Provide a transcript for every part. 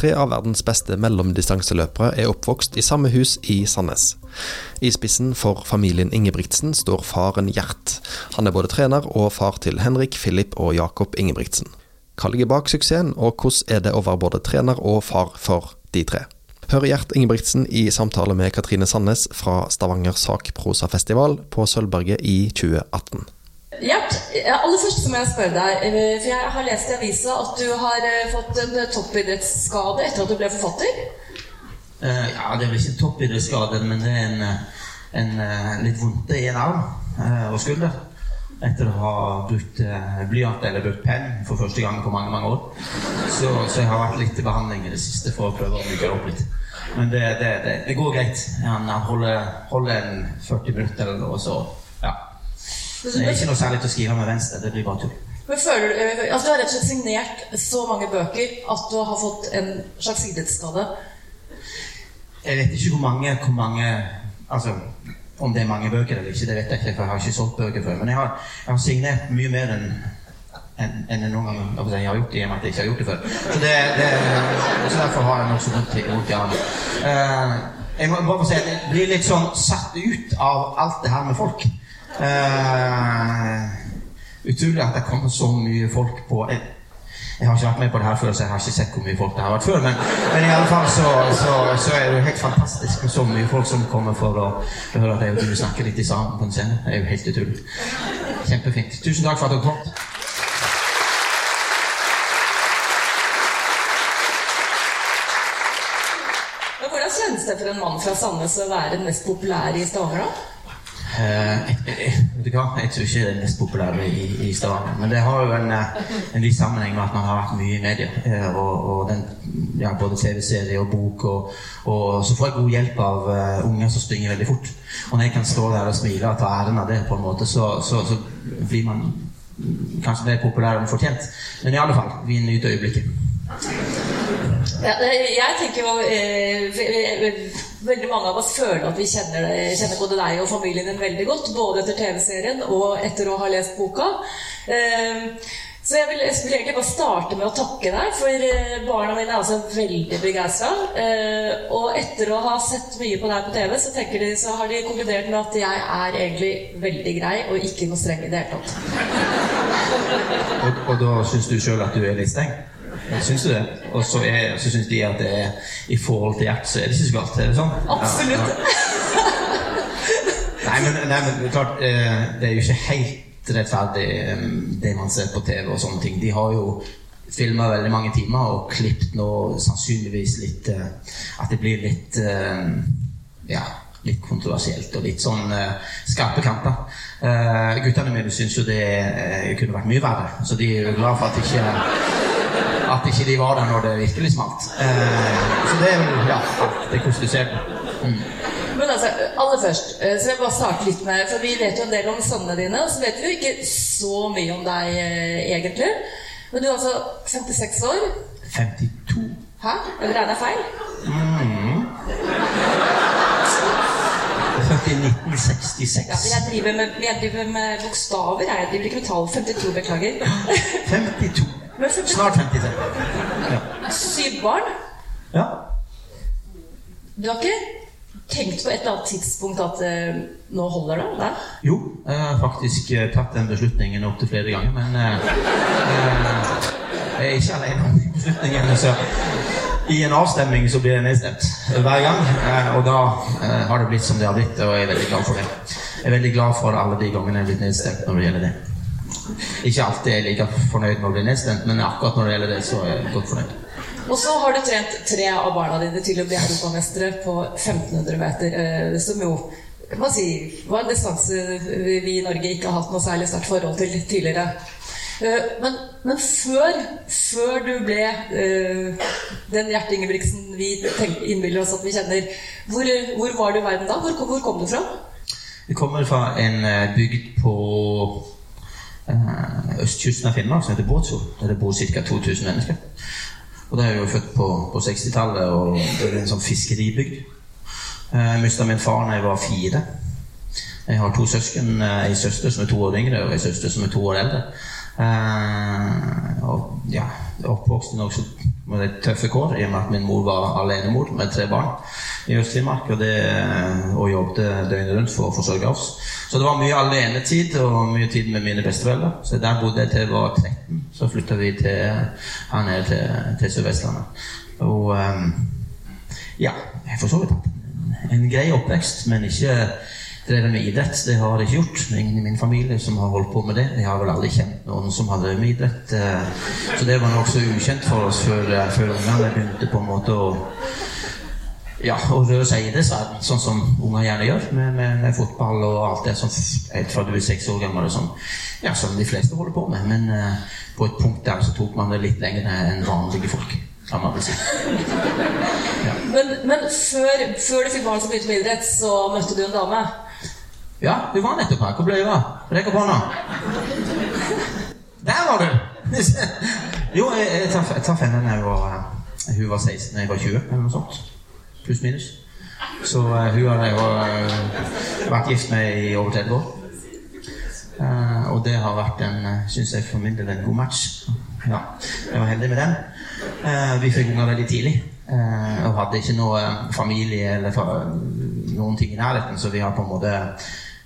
tre av verdens beste mellomdistanseløpere er oppvokst i samme hus i Sandnes. I spissen for familien Ingebrigtsen står faren Gjert. Han er både trener og far til Henrik, Filip og Jakob Ingebrigtsen. Hva ligger bak suksessen, og hvordan er det å være både trener og far for de tre? Hør Gjert Ingebrigtsen i samtale med Katrine Sandnes fra Stavanger sakprosafestival på Sølvberget i 2018. Gjert, aller først må jeg spørre deg, eh, for jeg har lest i avisa at du har eh, fått en toppidrettsskade etter at du ble forfatter? Uh, ja, det er vel ikke toppidrettsskade, men det er en, en litt vondt i en arm uh, og skulder. Etter å ha brukt uh, blyant eller brukt penn for første gang på mange mange år. Så, så, jeg har vært litt i behandling i det siste for å prøve å bygge opp litt. Men det, det, det, det går greit. Han, han holder, holder, en 40 minutter eller noe, så det er ikke noe særlig til å skrive med venstre. Det blir bare tull. Men føler du, altså du har rett og slett signert så mange bøker at du har fått en slags idrettsskade? Jeg vet ikke hvor mange, hvor mange altså, Om det er mange bøker eller ikke, det vet jeg ikke, for jeg har ikke solgt bøker før. Men jeg har, jeg har signert mye mer enn enn en noen gang jeg har gjort det, i og med at jeg ikke har gjort det før. Så, det, det, så derfor har jeg nokså vondt i armen. det. jeg må bare få si at jeg blir litt sånn satt ut av alt det her med folk. Uh, utrolig at det kommer så mye folk på jeg, jeg, har ikke vært med på det her før, så jeg har ikke sett hvor mye folk det har vært før. Men, men i alle fall så, så, så, er det jo helt fantastisk med så mye folk som kommer for å høre jeg og du snakke litt sammen på en scene. Det er jo helt utrolig. Kjempefint. Tusen takk for at dere kom. Hvordan kjennes det for en mann fra Sandnes å være den mest populære i Stavanger? Uh, vet du hva? Jeg tror ikke det er det mest populære i, i Stavanger. Men det har jo en, eh, en viss sammenheng med at man har vært mye i media. Uh, og, og den, ja, både TV-serie og bok. Og, og, så får jeg god hjelp av uh, unger som springer veldig fort. Og når jeg kan stå der og smile og ta æren av det, på en måte, så, så, så blir man kanskje mer populær enn fortjent. Men i alle fall, vi nyter øyeblikket. Ja, jeg tenker jo eh, Veldig mange av oss føler at vi kjenner, kjenner, både deg og familien din veldig godt. Både etter TV-serien og etter å ha lest boka. Eh, så jeg vil, jeg vil, egentlig bare starte med å takke deg, for eh, barna mine er altså veldig begeistra. Eh, og etter å ha sett mye på deg på TV, så, de, så, har de konkludert med at jeg er egentlig veldig grei og ikke noe streng i det hele tatt. og, og da syns du sjøl at du er litt streng? Syns du det? Og så, syns de at det er, i forhold til hjertet så er det ikke så galt. Er det sånn? Absolutt. Ja, nei, men, nei, men klart, eh, det er jo ikke helt rettferdig eh, det man ser på TV og sånne ting. De har jo filma veldig mange timer og klippet nå sannsynligvis litt eh, At det blir litt Ja, litt kontroversielt og litt sånn skarpe kanter. guttene mine syns jo det kunne vært mye verre, så de er glad for at ikke at ikke de var der når det virkelig smalt. Eh, så det er jo ja, det hvordan du ser det. Mm. Men altså, aller først, så vil jeg bare starte litt med For vi vet jo en del om sønnene dine, og så vet vi jo ikke så mye om deg eh, egentlig. Men du er altså 56 år. 52. Hæ? Regner jeg feil? Mm. Født i 1966. Ja, jeg driver med, jeg driver med bokstaver. Jeg driver ikke med tall. 52, beklager. 52. Snart 53. Ja. Syv barn? Ja. Du har ikke tenkt på et eller annet tidspunkt at uh, nå holder det? Nei? Jo, jeg har faktisk uh, tatt den beslutningen opptil flere ganger, men uh, jeg er ikke alene om beslutningen. Så i en avstemning så blir jeg nedstemt hver gang, og da har det blitt som det har blitt, og jeg er veldig glad for det. Jeg er veldig glad for alle de gangene jeg er blitt nedstemt når det gjelder det. Ikke alltid er jeg like fornøyd med å bli nedstemt, men akkurat når det gjelder det, så er jeg godt fornøyd. Og så har du trent tre av barna dine til å bli europamestere på 1500 meter, eh, som jo man si, var en distanse vi i Norge ikke har hatt noe særlig sterkt forhold til tidligere. Eh, men, men før, før, du ble uh, den Gjert Ingebrigtsen vi innbiller oss at vi kjenner, hvor, hvor var du i verden da? Hvor, hvor kom du fra? Vi kommer fra en bygd på Eh, østkysten av Finnmark som heter Båtsfjord. Der det bor ca. 2000 mennesker. Og det er jo født på, på 60-tallet, og det er en sånn fiskeribygd. Eh, jeg mista min far da jeg var fire. Jeg har to søsken. Ei søster som er to år yngre, og ei søster som er to år eldre. Og ja, oppvokst i nokså med litt tøffe kår, i og med at min mor var alenemor med tre barn i Øst-Finnmark og, og jobbet døgnet rundt for å forsørge oss. Så det var mye alenetid og mye tid med mine besteforeldre. Så der bodde jeg til jeg var 13. Så flytta vi til, her nede til, til Sør-Vestlandet. Og um, ja, jeg for så vidt en grei oppvekst, men ikke drevet med idrett. Det har jeg ikke gjort. Det ingen i min familie som har holdt på med det. Jeg har vel aldri kjent noen som har drevet med idrett. eh, Så det var nokså ukjent for oss før, eh, før ungene begynte på en måte å ja, og røre seg i det, sånn som unger gjerne gjør, med, med, med fotball og alt det som helt fra du er seks år gammel, og sånn, ja, som de fleste holder på med. Men uh, på et punkt der så tok man det litt lenger enn vanlige folk, kan man vel si. Men, men før, før du fikk barn som begynte med idrett, så møtte du en dame. Ja, du var nettopp her. Hvor ble du av? Rekk opp hånda. Der var du! jo, jeg, jeg traff henne da jeg var, eh, hun var 16 da jeg var 20, eller noe sånt. Pluss minus. Så uh, hun har jeg uh, vært gift med i over 30 år. Uh, og det har vært en, synes jeg for min del, en god match. Ja, jeg var heldig med den. Vi fikk unger veldig tidlig. og hadde ikke noe familie eller noen ting i nærheten, så vi har på en måte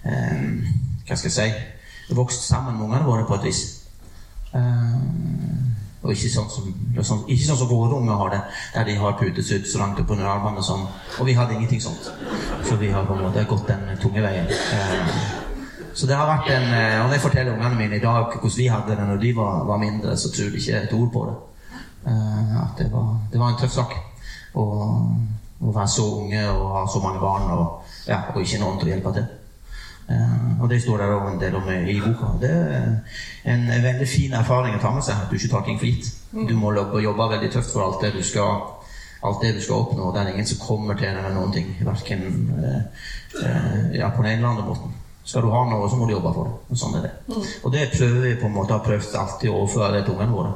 Hva skal jeg si vokst sammen med ungene våre på et vis. Eh, og ikke sånn, som, sånn, ikke sånn som våre unger har det, der de har putet ut så langt opp under armene og sånn. Og vi hadde ingenting sånt. Så vi har på en måte gått den tunge veien. Eh, så det har vært en eh, Og når jeg forteller ungene mine i dag hvordan vi hadde det når de var, var mindre, så tror de ikke et ord på det. Eh, at det var, det var en tøff sak. Å være så unge og ha så mange barn og, ja, og ikke noen til å hjelpe til. Eh, og det står der også en del om i boka. Det er en veldig fin erfaring å ta med seg. At du ikke tar ting for gitt. Du må jobbe, jobbe veldig tøft for alt det du skal alt det du skal oppnå. Det er ingen som kommer til deg med noen ting. Hverken uh, uh, ja, på den ene eller andre måten. Skal du ha noe, så må du jobbe for det. Og sånn er det. Og det prøver vi på en måte har prøvd alltid å overføre det til ungene våre.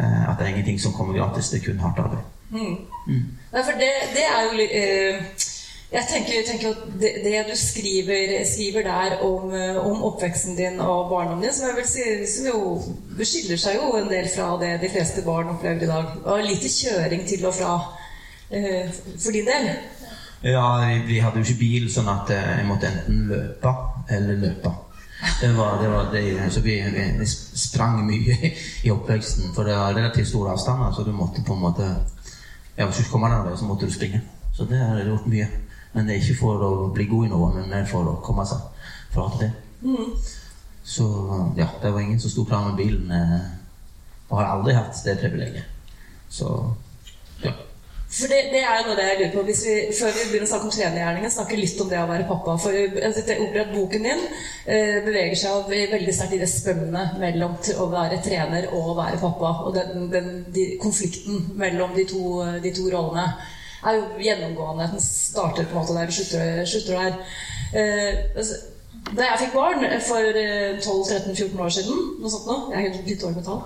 Eh, at det er ingenting som kommer gratis. Det er kun hardt arbeid. Nei, for det, det er jo eh, Jeg tenker, tenker at det, det du skriver, skriver der om, eh, om oppveksten din og barndommen din, som si som jo skiller seg jo en del fra det de fleste barn opplever i dag. Og lite kjøring til og fra eh, for din del. Ja, vi, hadde jo ikke bil, sånn at eh, jeg måtte enten løpe eller løpe. Det var, det var det, så vi, vi, sprang mye i oppveksten, for det var relativt store avstander, så du måtte på en måte ja, Hvis du kommer den veien, så måtte du springe. Så det har jeg gjort mye. Men det er ikke for å bli god i noe, men mer for å komme seg fra til til Mm. Så ja, det var ingen som sto klar med bilen. eh, Og har aldri hatt det privilegiet. Så ja. For det, det er jo noe jeg lurer på. Hvis vi, før vi begynner å snakke om trenergjerningen, snakke litt om det å være pappa. For jeg opplever at boken din eh, beveger seg veldig sterkt i det spennet mellom å være trener og å være pappa. Og den, den de, konflikten mellom de to, de to rollene er jo gjennomgående. Den starter på en måte der og slutter, slutter der. Eh, altså, da jeg fikk barn for eh, 12-13-14 år siden, noe sånt nå, jeg er litt dårlig med tall,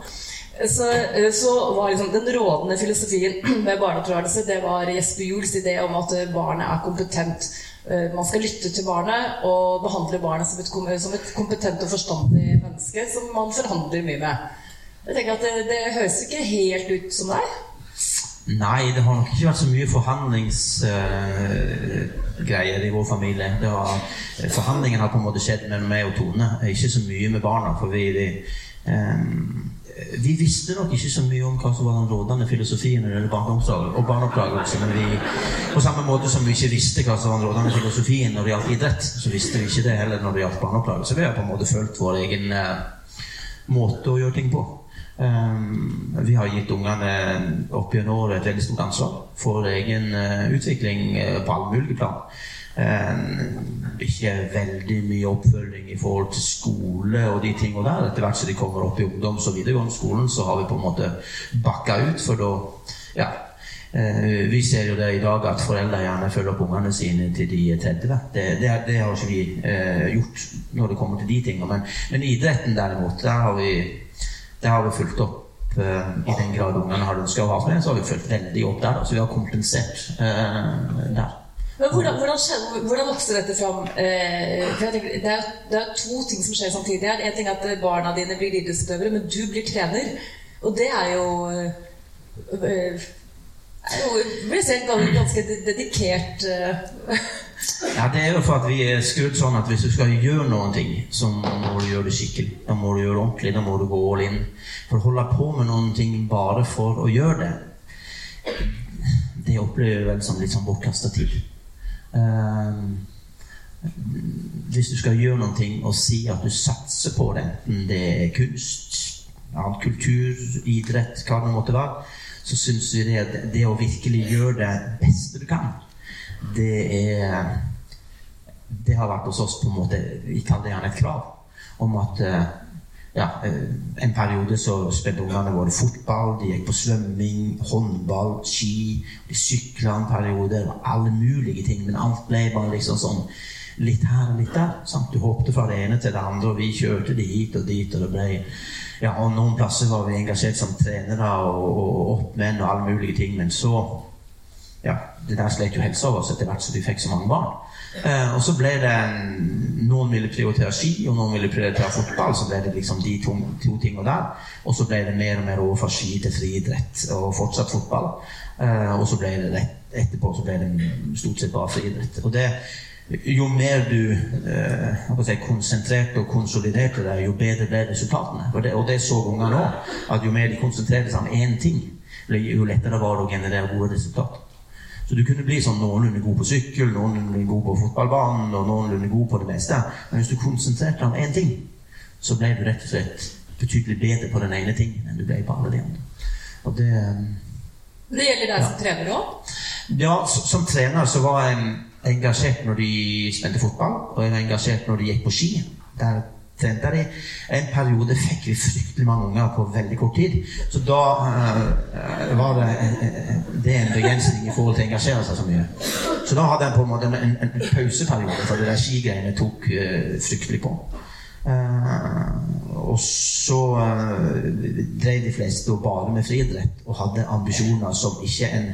så, eh, så var liksom den rådende filosofien med barneoppdragelse det var Jesper Juels idé om at eh, barnet er kompetent. Eh, Man skal lytte til barnet og behandle barnet som et, som et kompetent og forstandig menneske som man forhandler mye med. Jeg tenker at Det, det høres ikke helt ut som deg. Nei, det har nok ikke vært så mye forhandlingsgreier i vår familie. Har, forhandlingen har på en måte skjedd mellom meg og Tone, ikke så mye med barna. For vi, vi, um, vi visste nok ikke så mye om hva som var den rådende filosofien når det gjelder barneomsorg og barneoppdragelse. Men vi, på samme måte som vi ikke visste hva som var den rådende filosofien når det gjaldt idrett, så visste vi ikke det heller når det gjaldt barneoppdragelse. Vi har på en måte følt vår egen uh, måte å gjøre ting på. Um, vi har gitt ungene opp gjennom året et veldig stort ansvar for egen eh, utvikling eh, på alle mulige plan. Um, ikke veldig mye oppfølging i forhold til skole og de tingene der. Etter hvert som de kommer opp i ungdoms- og videregående skolen, så har vi på en måte bakka ut, for da Ja. Eh, vi ser jo det i dag at foreldre gjerne følger opp ungene sine til de er 30. Det, det, det har ikke vi eh, gjort når det kommer til de tingene. Men, men idretten derimot, der har vi, der har vi fulgt opp eh, i den grad ungene har ønska å ha med, så har vi fulgt veldig opp der. Så vi har kompensert eh, der. Men hvordan, hvordan, skjedde, hvordan vokste dette fram? Eh, tenker, det, er, det to ting som skjer samtidig her. En ting er at barna dine blir idrettsutøvere, men du blir trener. Og det er jo eh, eh, er jo ganske dedikert eh, Ja, Det er jo for at vi er skrudd sånn at hvis du skal gjøre noen ting, så må du gjøre det skikkelig. Da må du gjøre det ordentlig. Da må du gå all in. For å holde på med noen ting bare for å gjøre det, det opplever jeg vel som litt sånn bortkasta tid. Um, hvis du skal gjøre noen ting og si at du satser på det, enten det er kunst, annen kultur, idrett, hva det måtte være, så syns vi det, det å virkelig gjøre det beste du kan, det er Det har vært hos oss på en måte Vi kaller det gjerne et krav om at eh, ja, eh, En periode så spilte ungene våre fotball, de gikk på svømming, håndball, ski. De sykla en periode. Alle mulige ting. Men alt ble bare liksom sånn litt her og litt der. Sant? Du hoppet fra det ene til det andre, og vi kjørte det hit og dit. og det ble ja, og Noen plasser var vi engasjert som trenere og, og oppmenn og alle mulige ting. Men så ja, Det der slet jo helsa oss etter hvert som vi fikk så mange barn. Eh, og så ble det Noen ville prioritere ski, og noen ville prioritere fotball. Så ble det liksom de to, to tingene der. Og så ble det mer og mer over fra ski til friidrett og fortsatt fotball. Eh, og så ble det rett etterpå så ble det stort sett bare friidrett. Og det jo mer du eh, si, konsentrerte og konsoliderte deg, jo bedre ble resultatene. Og det, og det så ungene òg. At jo mer de konsentrerte seg om én ting, jo lettere var det å generere gode resultater. Så du kunne bli sånn noenlunde god på sykkel, noenlunde god på fotballbanen og noenlunde god på det meste. Men hvis du konsentrerte deg om én ting, så ble du rett og slett betydelig bedre på den ene tingen enn du ble på alle de andre. Og det, det gjelder deg ja. som trener òg? Ja, som trener så var jeg engasjert når de spilte fotball, og jeg var engasjert når de gikk på ski. Der trente de. En periode fikk vi fryktelig mange unger på veldig kort tid. Så da uh, var det, uh, det en begrensning i forhold til å engasjere seg så mye. Så da hadde jeg på en måte en, en, en pauseperiode, for det der skigreiene tok uh, fryktelig på. og så drev de fleste bare med friidrett og hadde ambisjoner som ikke en,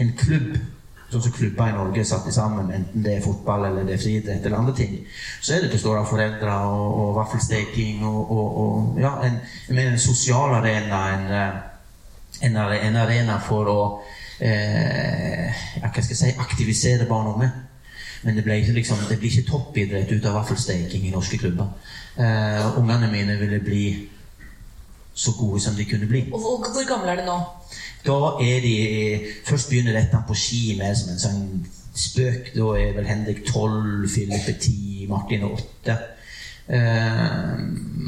en klubb sånn som klubber i Norge er satt sammen, enten det er fotball eller det er friidrett eller andre ting, så er det består av foreldre og, og vaffelsteking og, og, og, ja, en, en sosial arena, en, eh, en, en arena for å eh, skal jeg si, aktivisere barn og unge. Men det, liksom, det blir ikke toppidrett ut av vaffelsteking i norske klubber. Eh, ungene mine ville bli så gode som de kunne bli. Og hvor, hvor gamle er de nå? Da er de Først begynner dette på ski mer som en sånn spøk. Da er vel Henrik 12, Filippe 10, Martin 8. Eh,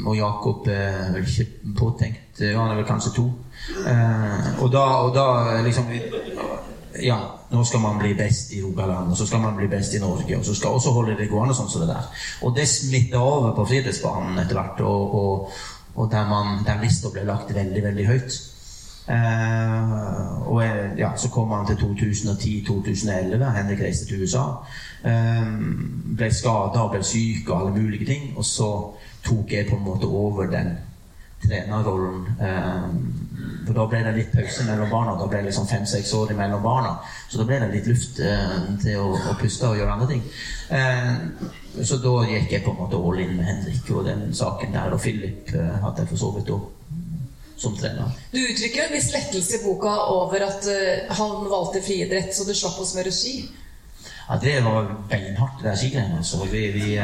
og Jakob er vel ikke påtenkt. ja, Han er vel kanskje to. Eh, og da, og da liksom ja, nå skal man bli best i Rogaland, og så skal man bli best i Norge. Og så skal også holde det gående sånn som det der. Og det smitter over på friidrettsbanen etter hvert, og, og, og der, man, der lista ble lagt veldig, veldig høyt. Uh, og ja, Så kom han til 2010-2011. Henrik reiste til USA. Um, ble skada og ble syk og alle mulige ting. Og så tok jeg på en måte over den trenerrollen. Um, for da ble det litt pause mellom barna. Da ble det liksom fem-seks år mellom barna. Så da ble det litt luft uh, til å, å, puste og gjøre andre ting. Uh, så da gikk jeg på en måte all in med Henrik og den saken der. Og Philip hadde jeg for så vidt òg som trener. Du uttrykker en viss lettelse i boka over at uh, han valgte friidrett, så du slapp å smøre ski. Ja, det var beinhardt, det der skigreiene. Altså. Vi, vi,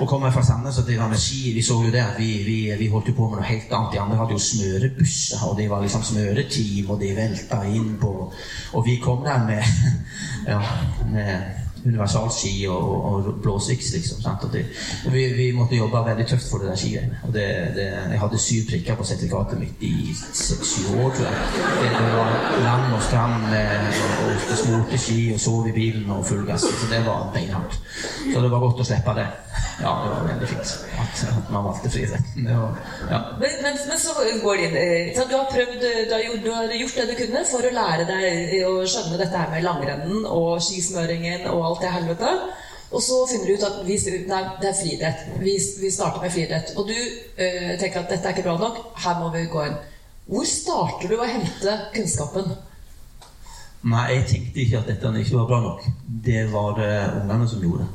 å komme fra Sandnes og drive med ski Vi så jo det at vi, vi, vi holdt jo på med noe helt annet. De andre hadde jo smørebusser, og de var liksom smøreteam, og de velta inn på Og vi kom der med, ja, med universalski og, og blåsiks, liksom. Det, vi, vi, måtte jobbe veldig tøft for det der skigreiene. Og det, det, jeg hadde syv prikker på sertifikatet mitt i seks-syv år, tror jeg. Det, var land og strand og, og smurte ski og sov i bilen og full gass. Så det var beinhardt. Så det var godt å slippe det. Ja, det var veldig fint at, at man valgte friidretten. Ja. Men, men, men, så går det inn så Du har prøvd, du har, gjort, du har gjort det du kunne for å lære deg å skjønne dette her med langrennen og skismøringen og alt det helvete. Og så finner du ut at vi, nei, det er friidrett. Vi, vi, starter med friidrett. Og du øh, tenker at dette er ikke bra nok. Her må vi gå inn. Hvor starter du å hente kunnskapen? Nei, jeg tenkte ikke at dette ikke var bra nok. Det var det ungene som gjorde.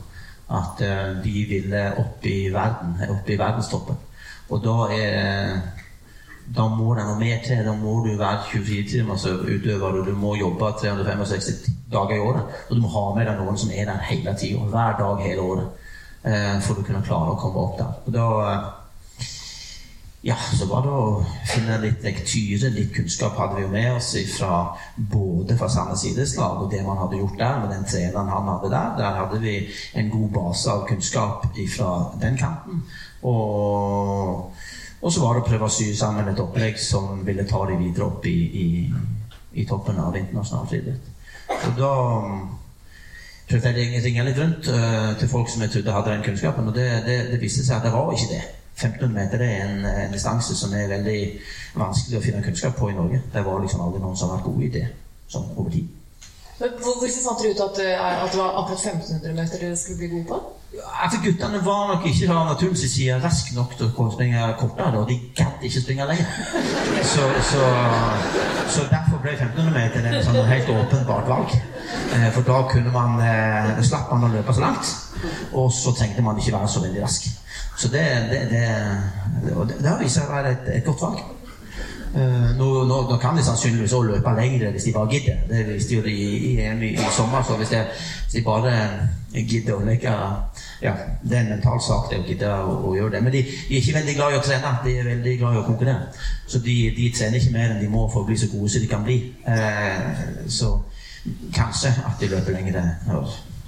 At øh, de ville opp i verden, opp i verdenstoppen. Og da er da må det noe mer til. Da må du være 24 timers utøver, og du må jobbe 365 dager i året. Og du må ha med deg noen som er der hele tida, hver dag hele året, eh, for å kunne klare å komme opp der. Og da eh, ja, så var det å finne litt lektyre, litt kunnskap hadde vi jo med oss fra både fra Sandnes idrettslag og det man hadde gjort der, med den treneren han hadde der. Der hadde vi en god base av kunnskap fra den kanten. Og, og så var det å prøve å sy sammen et opplegg som ville ta de videre opp i, i, i toppen av internasjonal friidrett. Og da prøvde jeg å ringe litt rundt uh, til folk som jeg trodde hadde den kunnskapen, og det, det, det viste seg at det var ikke det. 1500 meter er en, en, distanse som er veldig vanskelig å finne kunnskap på i Norge. Det var liksom aldri noen som har vært gode i det sånn over tid. Men Hvorfor fant dere ut at, eh, at, det var akkurat 1500 meter dere skulle bli gode på? At Guttene var nok ikke fra naturens side raske nok til å springe kortere, og de gadd ikke springe lenger. Så, så, så, derfor ble 1500 meter en sånn helt åpenbart valg. Eh, for da kunne man, eh, slapp man å løpe så langt, og så trengte man ikke være så veldig rask. Så det, det, det, det, det har vist seg å være et, et godt valg. Uh, nå, nå, nå, kan de sannsynligvis også løpe lengre hvis de bare gidder. Det viste jo de i EM i, i, sommer. Så hvis, hvis, de bare gidder å legge ja, Det er en mental sak det å gidde å, å, gjøre det. Men de, de, er ikke veldig glad i å trene. De er veldig glad i å konkurrere. Så de, de trener ikke mer enn de må for å bli så gode som de kan bli. Eh, så kanskje at de løper lengre.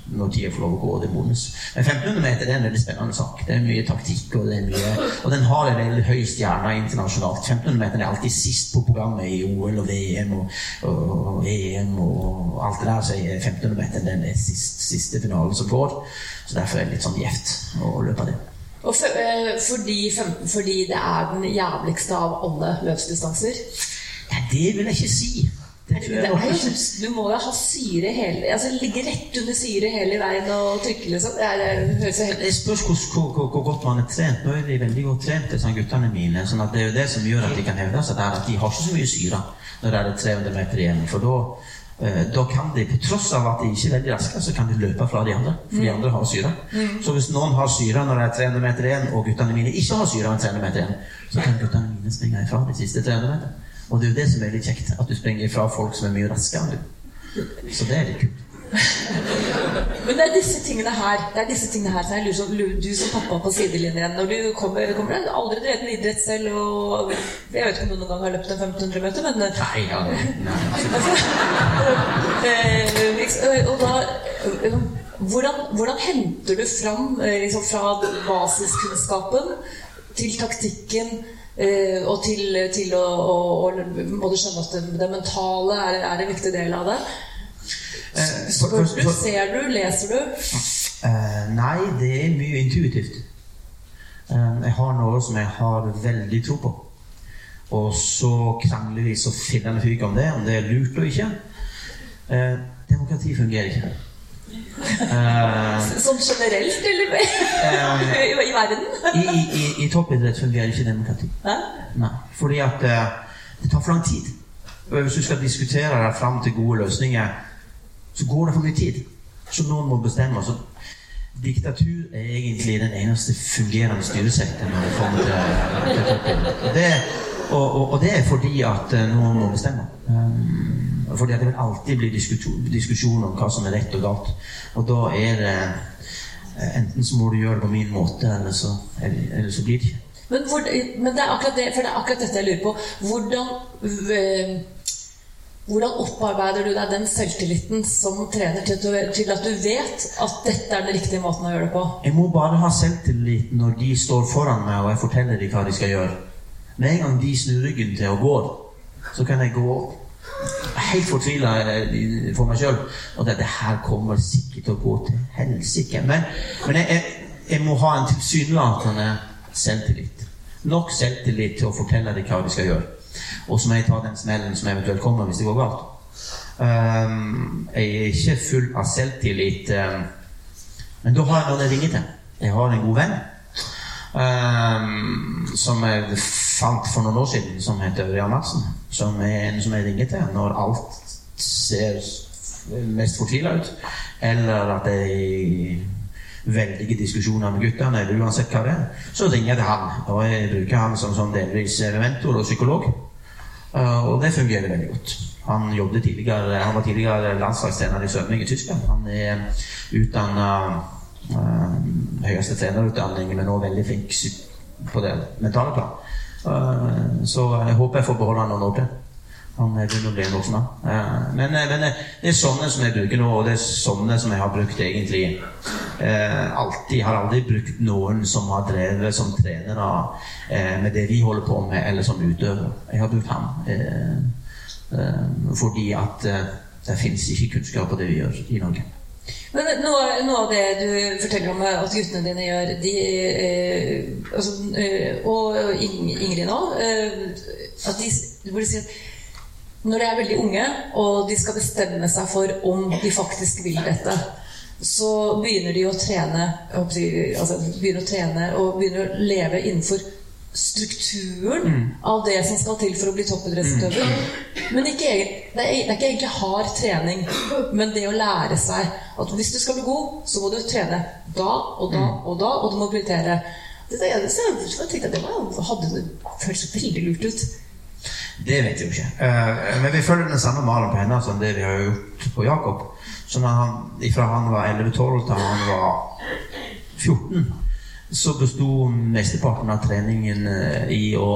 Når, de tida får lov å gå, og det bonus. Men 1500 meter det er en veldig spennende sak. Det er mye taktikk, og, det er mye, og den har en veldig høy stjerne internasjonalt. 1500 meter er alltid sist på programmet i OL og VM og, og, og EM og alt det der. Så er 1500 meter den er sist, siste finalen som går. Så derfor er det litt sånn gjevt å løpe det. Og for, øh, fordi, fordi det er den jævligste av alle løpsdistanser? Ja, det vil jeg ikke si. Du må jo ha syre hele altså Ligge rett under syre hele veien og trykke, liksom. Det, det spørs hvor, hvor, hvor, godt man er trent. Nå er de veldig godt trent, disse guttene mine. sånn at Det er jo det som gjør at de kan hevde seg der, at de har ikke så mye syre når det er 300 meter igjen. For da, eh, da kan de, på tross av at de ikke er veldig raske, så kan de løpe fra de andre. For de mm. andre har syre. Mm. Så hvis noen har syre når det er 300 meter igjen, og guttene mine ikke har syre når 300 meter igjen, så kan guttene mine springe ifra de siste 300 meter. Og det er jo det som er litt kjekt, at du springer fra folk som er mye raskere. Så det er litt kult. Men det er disse tingene her det er disse tingene her som jeg lurer som du som pappa på sidelinjen Når du kommer, kommer du aldri drevet med idrett selv, og jeg vet ikke om du noen gang har løpt en 1500 meter, men Nei, ja, nei. og da hvordan, hvordan, henter du fram liksom, fra basiskunnskapen til taktikken Uh, og til, til å, å, å, skjønne at det, det mentale er, er, en viktig del av det. Uh, Spør du, ser du, leser du? Uh, nei, det er mye intuitivt. jeg har noe som jeg har veldig tro på. Og så krangler vi så en fyk om det, om det er lurt og ikke. demokrati fungerer ikke. Uh, sånn generelt, eller uh, I, I, verden? I, i, i toppidrett fungerer ikke demokrati. Nei, fordi at uh, det tar for lang tid. Hvis du skal diskutere deg fram til gode løsninger, så går det for mye tid. Så noen må bestemme. Så diktatur er egentlig den eneste fungerende styresektoren når det kommer til, til toppidrett. Og, og, og, det er fordi at noen må bestemme. Fordi at det vil alltid bli diskusjon om hva som er rett og galt. Og da er det eh, Enten så må du gjøre det på min måte, eller så, eller så blir det ikke. Men, hvor, men, det er akkurat det, for det er akkurat dette jeg lurer på. Hvordan, hvordan opparbeider du deg den selvtilliten som trener til, til, at du vet at dette er den riktige måten å gjøre det på? Jeg må bare ha selvtillit når de står foran meg og jeg forteller dem hva de skal gjøre. Med en gang de snur ryggen til og går, så kan jeg gå helt fortvila eh, for meg sjøl. Og det, det, her kommer sikkert til å gå til helsike. Men, men jeg, jeg, må ha en tilsynelatende selvtillit. Nok selvtillit til å fortelle dem hva vi skal gjøre. Og så må jeg ta den smellen som eventuelt kommer hvis det går galt. Um, jeg er ikke full av selvtillit, um, men da har jeg noen jeg ringer til. Jeg har en god venn um, som jeg fant for noen år siden, som heter Ørjan Madsen. Som er en som jeg ringer til når alt ser mest fortvila ut. Eller at jeg veldige diskusjoner med guttene, eller uansett hva det er, så ringer jeg til han. Og jeg bruker han som sånn delvis mentor og psykolog. Uh, og det fungerer veldig godt. Han, han var tidligere landslagstrener i svømming i Tyskland. Han er utdanna uh, høyeste trenerutdanning, men også veldig flink på det mentale plan. Uh, så jeg håper jeg får beholde han noen år til. Han begynner å bli en voksen mann. Men, eh, men, eh, det er sånne som jeg bruker nå, og det er sånne som jeg har brukt egentlig eh, alltid. Har aldri brukt noen som har drevet som trenere eh, med det vi holder på med, eller som utøver. Jeg har brukt ham eh, eh, fordi at det finnes ikke kunnskap på det vi gjør i Norge. Men noe, noe, av det du forteller om at guttene dine gjør, de, eh, altså, eh, og Ingrid nå eh, at de, Du burde si at når de er veldig unge og de skal bestemme seg for om de faktisk vil dette, så begynner de å trene, altså begynner å trene og begynner å leve innenfor strukturen mm. av det som skal til for å bli toppidrettsutøver. Mm. Men ikke, det, er, det er ikke egentlig hard trening, men det å lære seg at hvis du skal bli god, så må du trene da og da mm. og da, og du må prioritere. Det, det, jeg tenkte at det var, hadde føltes veldig lurt ut. Det vet jeg jo ikke. Uh, men vi følger den samme malen på henne som det vi har gjort på Jakob. Så han, fra han var 11-12 til han var 14, så besto mesteparten av treningen uh, i å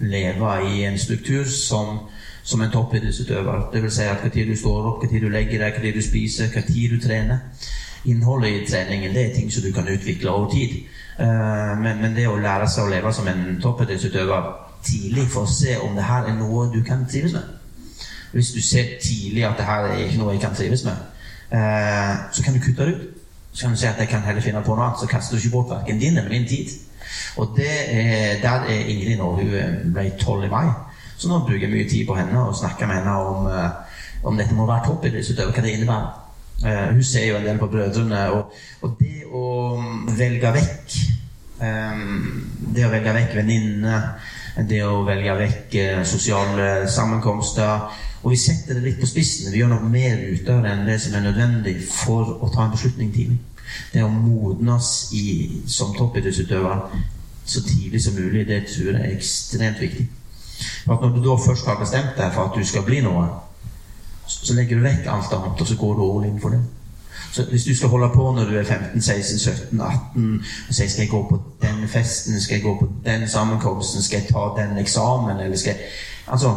leve i en struktur som, som en toppidrettsutøver. Vil si at tid du står opp, hva tid du legger deg, hva tid du spiser, hva tid du trener. Innholdet i treningen det er ting som du kan utvikle over tid. Uh, men, men, det å lære seg å leve som en toppidrettsutøver tidlig for å se om det her er noe du kan trives med. Hvis du ser tidlig at det her er ikke noe jeg kan trives med, eh, så kan du kutte det ut. Så kan du si at jeg kan heller finne på noe annet, så kaster du ikke bort verken din eller min tid. Og det er, der er Ingrid nå. Hun eh, ble tolv i mai. Så nå bruker jeg mye tid på henne og snakker med henne om, eh, om dette må være toppidrettsutøver, hva det innebærer. Uh, hun ser jo en del på brødrene, og, og det å velge vekk Det å velge vekk venninnene det å velge vekk eh, sosiale sammenkomster. Og vi setter det litt på spissen. Vi gjør noe mer ut av det enn det som er nødvendig for å ta en beslutning tidlig. Det å modnes i, som toppidrettsutøver så tidlig som mulig, det tror jeg er ekstremt viktig. For at Når du da først har bestemt deg for at du skal bli noe, så legger du vekk alt annet, og så går du all in for det. Så hvis du skal holde på når du er 15, 16, 17, 18 og sier skal jeg gå på den festen, skal jeg gå på den sammenkomsten, skal jeg ta den eksamen, eller skal jeg Altså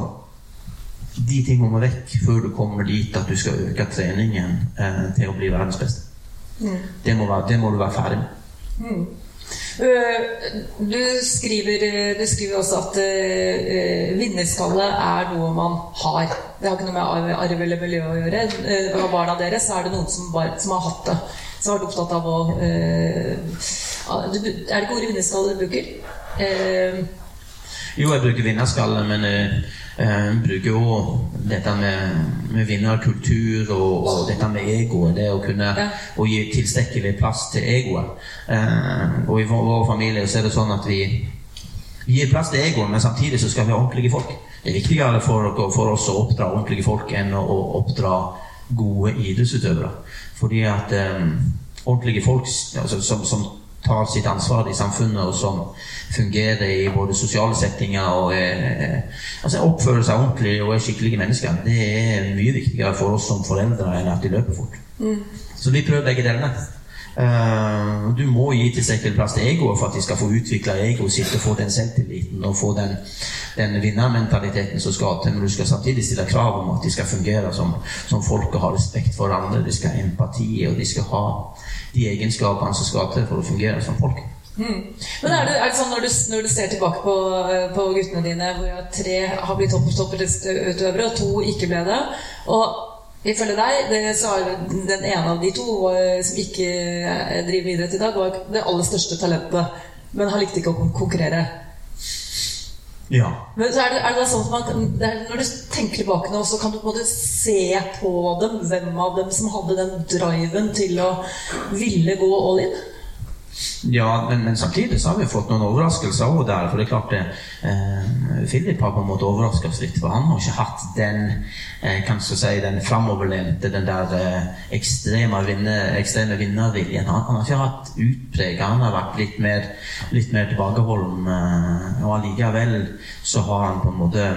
De tingene må vekk før du kommer dit at du skal øke treningen eh, til å bli verdens beste. Mm. Det, må være, det, må du være ferdig med. Mm. Eh, du skriver, eh, du skriver, også at uh, vinnerskalle er noe man har. Det har ikke noe med arv eller miljø å gjøre. Uh, av barna deres er det noen som, bare, som, har hatt det. Som har vært opptatt av å uh, Er det ikke ordet vinnerskalle du bruker? Jo, jeg bruker vinnerskalle, men jeg bruker òg dette med, med vinnerkultur og, og, dette med egoet. Det å kunne ja. å gi tilstrekkelig plass til egoet. Eh, og i vår, vår, familie så er det sånn at vi, vi gir plass til egoet, men samtidig så skal vi ha ordentlige folk. Det er viktigere for, for oss å oppdra ordentlige folk enn å oppdra gode idrettsutøvere. Fordi at um, ordentlige folk altså, som, som tar sitt ansvar i samfunnet, og som fungerer i både sosiale settinger og eh, altså oppfører seg ordentlig og er skikkelige mennesker. Det er mye viktigere for oss som foreldre enn at de løper fort. Mm. Så vi prøver begge delene. Uh, du må gi tilstrekkelig plass til egoet for at de skal få utvikle egoet sitt og få den selvtilliten og få den, den vinnermentaliteten som skal til. Men du skal samtidig stille krav om at de skal fungere som, som folk og ha respekt for andre. De skal ha empati, og de skal ha de egenskapene som skal til for å fungere som folk. Mm. Men er det, er det, sånn når du, når du ser tilbake på, på, guttene dine, hvor tre har blitt toppidrettsutøvere, og to ikke ble det og ifølge deg, det, så er den ene av de to eh, som ikke eh, driver med idrett i dag, var det aller største talentet, men han likte ikke å konkurrere. Ja. Men så er det, er det sånn at man, Når du tenker tilbake nå, så kan du på en måte se på dem hvem av dem som hadde den driven til å ville gå all in? Ja, men, men, samtidig så har vi fått noen overraskelser òg der. For det er klart det, eh, Philip har på en måte overraska oss litt. For han har ikke hatt den eh, kan si, den framoverlente, den der eh, ekstreme, vinner, ekstreme vinnerviljen. Han, han, har ikke hatt utprega. Han har vært litt mer, litt mer tilbakeholden. Eh, og allikevel så har han på en måte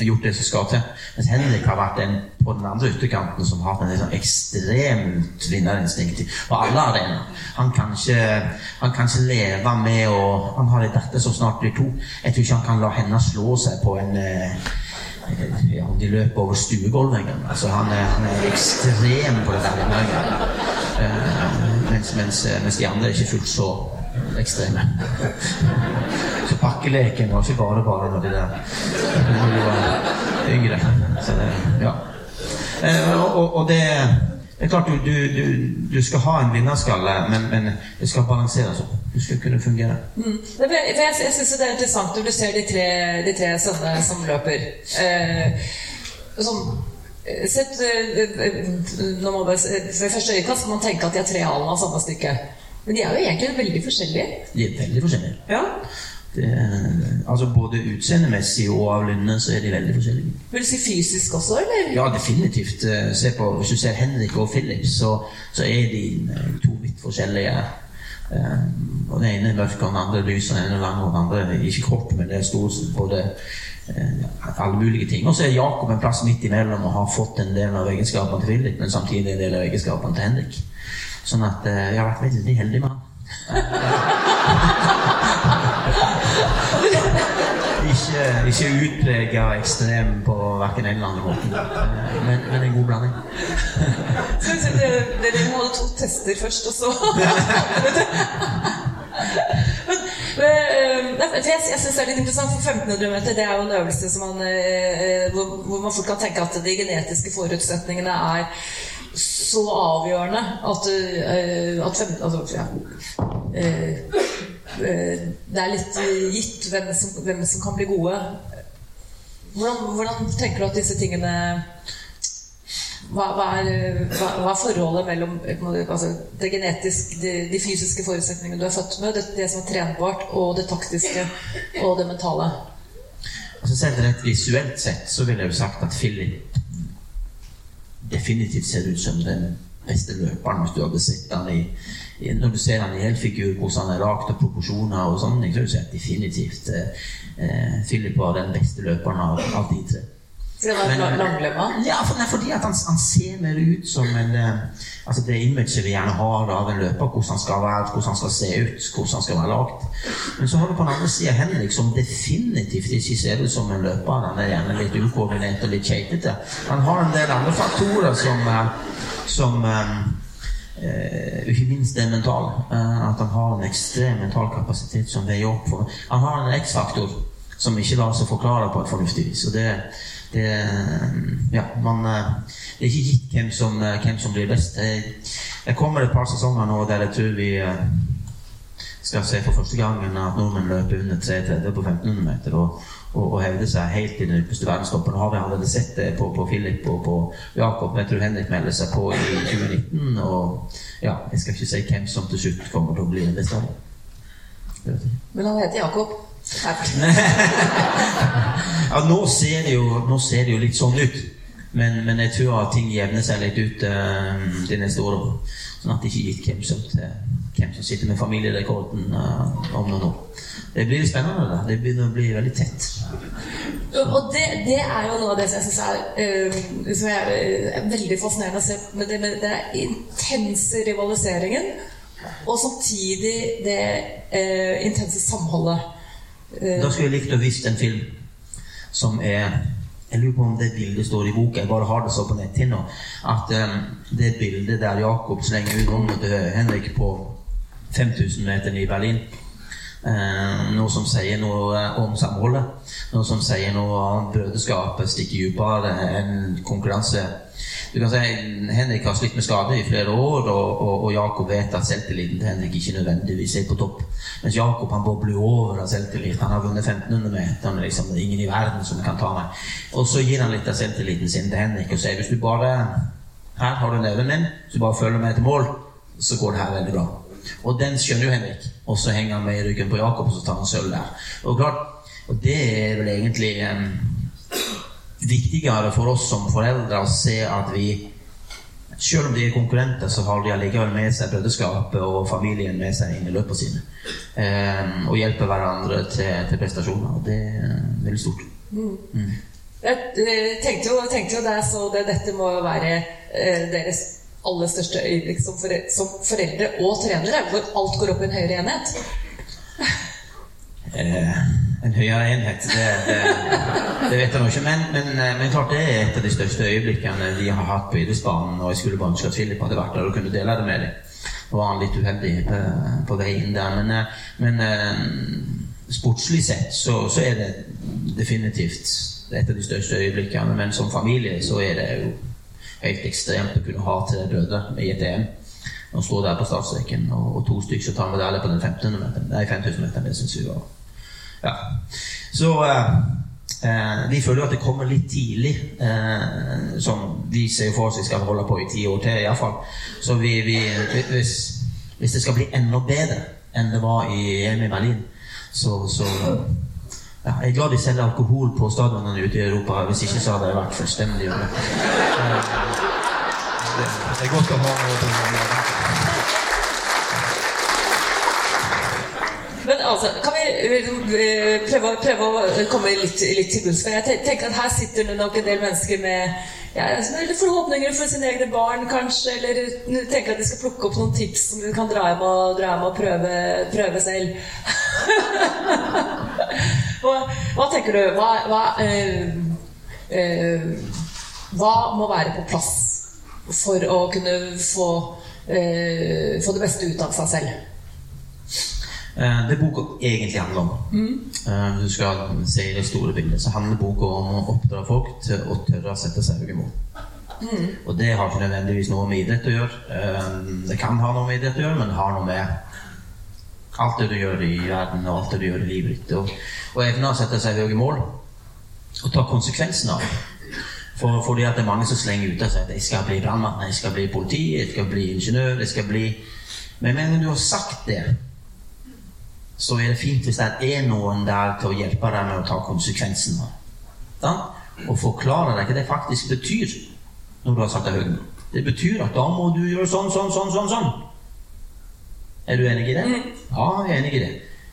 gjort det som skal til. Mens Henrik har vært den på den andre ytterkanten som har en sånn ekstremt vinnerinstinkt på alle arenaer. Han, kan ikke, han kan ikke leve med å Han har en datter som snart blir to. Jeg tror ikke han kan la henne slå seg på en eh, ja, De løper over stuegulvet engang. Altså, han, er, han er ekstrem på det der. Uh, mens, mens, mens de andre er ikke fullt så ekstreme. Så pakkeleken var ikke bare bare når de der når de var yngre. Så det, ja. Eh, og, og, det det er klart du, du, du, skal ha en vinnerskalle, men, men det skal balanseres opp. Du skal kunne fungere. Mm. Jeg, jeg, jeg syns det er interessant når du ser de tre, de tre sønnene som løper. Eh, som, eh, sett, når man, ved første øyekast kan man tenke at de er tre halen av samme stykke. Men de er jo egentlig veldig forskjellige. De er veldig forskjellige. Ja. Det, altså Både utseendemessig og av lynne så er de veldig forskjellige. Vil du si fysisk også, eller? Ja, definitivt. Eh, se på, Hvis du ser Henrik og Philip, så, så er de eh, to vidt forskjellige. Um, og Den ene er mørk, og den andre lys, og den ene er lang, og den andre ikke kort, men det er stor både uh, alle mulige ting. Og så er Jakob en plass midt imellom og har fått en del av egenskapene til Philip, men samtidig en del av egenskapene til Henrik. Sånn at uh, jeg har vært veldig heldig med han. Ikke ikke utprega ekstrem på verken en eller annen måte, men, men, en god blanding. Dere må ha to tester først, og så jeg, jeg syns det er litt interessant, for 1500 meter det er jo en øvelse man, hvor, hvor man fort kan tenke at de genetiske forutsetningene er så avgjørende at, uh, at fem, altså, ja, uh, uh, Det er litt gitt hvem som, hvem som, kan bli gode. Hvordan, hvordan, tenker du at disse tingene hva, hva, er, hva, hva, er, forholdet mellom altså, det genetiske, de, de, fysiske forutsetningene du er født med, det, det, som er trenbart, og det taktiske og det mentale? Altså Selv rett visuelt sett så ville jeg jo sagt at Philip definitivt ser ut som den beste løperen hvis du hadde sett han i, Når du ser han i helfigur, hvordan han er rakt og proporsjoner og sånn, så er det definitivt eh, eh, Philip var den beste løperen av, av de tre. Fordi han er langlemma? Ja, for, nei, fordi at han, han, ser mer ut som en uh, Altså det imaget vi gjerne har av en løper, hvordan han skal være, hvordan han skal se ut, hvordan han skal være lagd. Men så har du på den andre sida Henrik, som definitivt ikke ser ut som en løper. Han er gjerne litt ukoordinert og litt keitete. Han har en del andre faktorer som, uh, som Uh, ikke minst det mentale. Uh, at han har en ekstrem mental kapasitet som veier opp for Han har en X-faktor som ikke lar seg forklare på et fornuftig vis. Og det, det, ja, man, eh, det er ikke gitt hvem som, eh, hvem som blir best. Det kommer et par sesonger nå der jeg tror vi eh, skal se for første gangen at nordmenn løper under 3,30 på 1500 meter. Og, og, og hevde seg helt i den ypperste verdenstoppen. Har vi allerede sett det på, på Philip og på Jakob. Jeg tror Henrik melder seg på i 2019. Og ja, jeg skal ikke si hvem som til slutt kommer til å bli den beste. Men han heter Jakob? ja, nå ser, det jo, nå ser det jo litt sånn ut. Men, men, jeg tror at ting jevner seg litt ut uh, de neste årene. Sånn at det ikke gitt hvem som, hvem som sitter med familierekorden uh, om noen år. Det blir spennende. Da. Det begynner å bli veldig tett. Og det, det, er jo noe av det som jeg syns er, uh, som er, er, veldig fascinerende å se med, det, med den intense rivaliseringen. Og samtidig det intense samholdet. Da skulle jeg likt å vise en film som er Jeg lurer på om det bildet står i boka. Jeg bare har det så på netthinna. At um, det bildet der Jakob slenger ut rommet til Henrik på 5000 meter i Berlin uh, Noe som sier noe om samholdet. Noe som sier noe om brødreskapet stikker dypere enn konkurranse du kan si Henrik har slitt med skade i flere år, og, og, og Jakob vet at selvtilliten til Henrik ikke nødvendigvis er på topp. Mens Jakob han bobler over av selvtillit. Han har vunnet 1500 meter. Liksom, er ingen i verden som kan ta meg. Og så gir han litt av selvtilliten sin til Henrik og sier hvis du bare her har du neven min, du bare følger med til mål, så går det her veldig bra. Og den skjønner jo Henrik. Og så henger han med i ryggen på Jakob, og så tar han sølv der. Og klart, og det er vel egentlig um, viktigere for oss som foreldre å se at vi selv om de er konkurrenter, så har de allikevel med seg brødreskapet og familien med seg inn i løpene sine. Um, og hjelper hverandre til, til prestasjoner. Og det er veldig stort. Mm. Mm. Jeg tenkte jo, tenkte jo da så det, dette må være eh, deres aller største øyeblikk som, foreldre, som foreldre og trenere, hvor alt går opp i en høyere enhet. Eh, en høyere enhet, det, det, det vet jeg nå ikke. Men, men, eh, men, klart det er et av de største øyeblikkene vi har hatt på idrettsbanen. Og jeg skulle bare ønske at Philip hadde vært der og kunne dele det med dem. Nå var han litt uheldig på, på vei inn der. Men, eh, men eh, sportslig sett så, så, er det definitivt et av de største øyeblikkene. Men som familie så er det jo helt ekstremt å kunne ha tre døde i et EM. Å stå der på startstreken og, og to stykker som tar medalje på den 1500 meteren. Nei, 5000 meteren. Det syns vi var ja. Så eh, eh, vi føler jo at det kommer litt tidlig. Eh, som vi ser for oss vi skal holde på i ti år til, iallfall. Så vi, vi, hvis, hvis, det skal bli enda bedre enn det var i EM i Berlin, så, så ja, Jeg er glad de selger alkohol på stadionene ute i Europa. Hvis ikke så hadde jeg vært fullstendig det, det er godt å ha noe Men altså, kan vi eh, prøve, prøve å komme litt, litt til bunns? Jeg tenker at her sitter det nok en del mennesker med ja, forhåpninger for sine egne barn, kanskje. Eller tenker at de skal plukke opp noen tips som de kan dra hjem og, dra hjem og prøve, prøve selv. hva, hva, tenker du? Hva, hva, øh, øh, hva, må være på plass for å kunne få, øh, få det beste ut av seg selv? Eh, det boka egentlig handler om. Mm. Eh, hvis du skal se i det store bildet, så handler boka om å oppdra folk til å tørre å sette seg høye mål. Mm. Og det har ikke nødvendigvis noe med idrett å gjøre. Eh, det kan ha noe med idrett å gjøre, men det har noe med alt det du gjør i verden, og alt det du gjør i livet ditt. Og, og evne å sette seg høye mål, og ta konsekvensen av det. For, fordi at det er mange som slenger ut av seg at 'jeg skal bli brannmann', 'jeg skal bli politi', 'jeg skal bli ingeniør', 'jeg skal bli Men når du har sagt det så er det fint hvis det er noen der til å hjelpe deg med å ta konsekvensene. Da? Og forklare deg hva det faktisk betyr når du har satt deg høyden. Det betyr at da må du gjøre sånn, sånn, sånn, sånn. sånn. Er du enig i det? Mm. Ja, jeg er enig i det.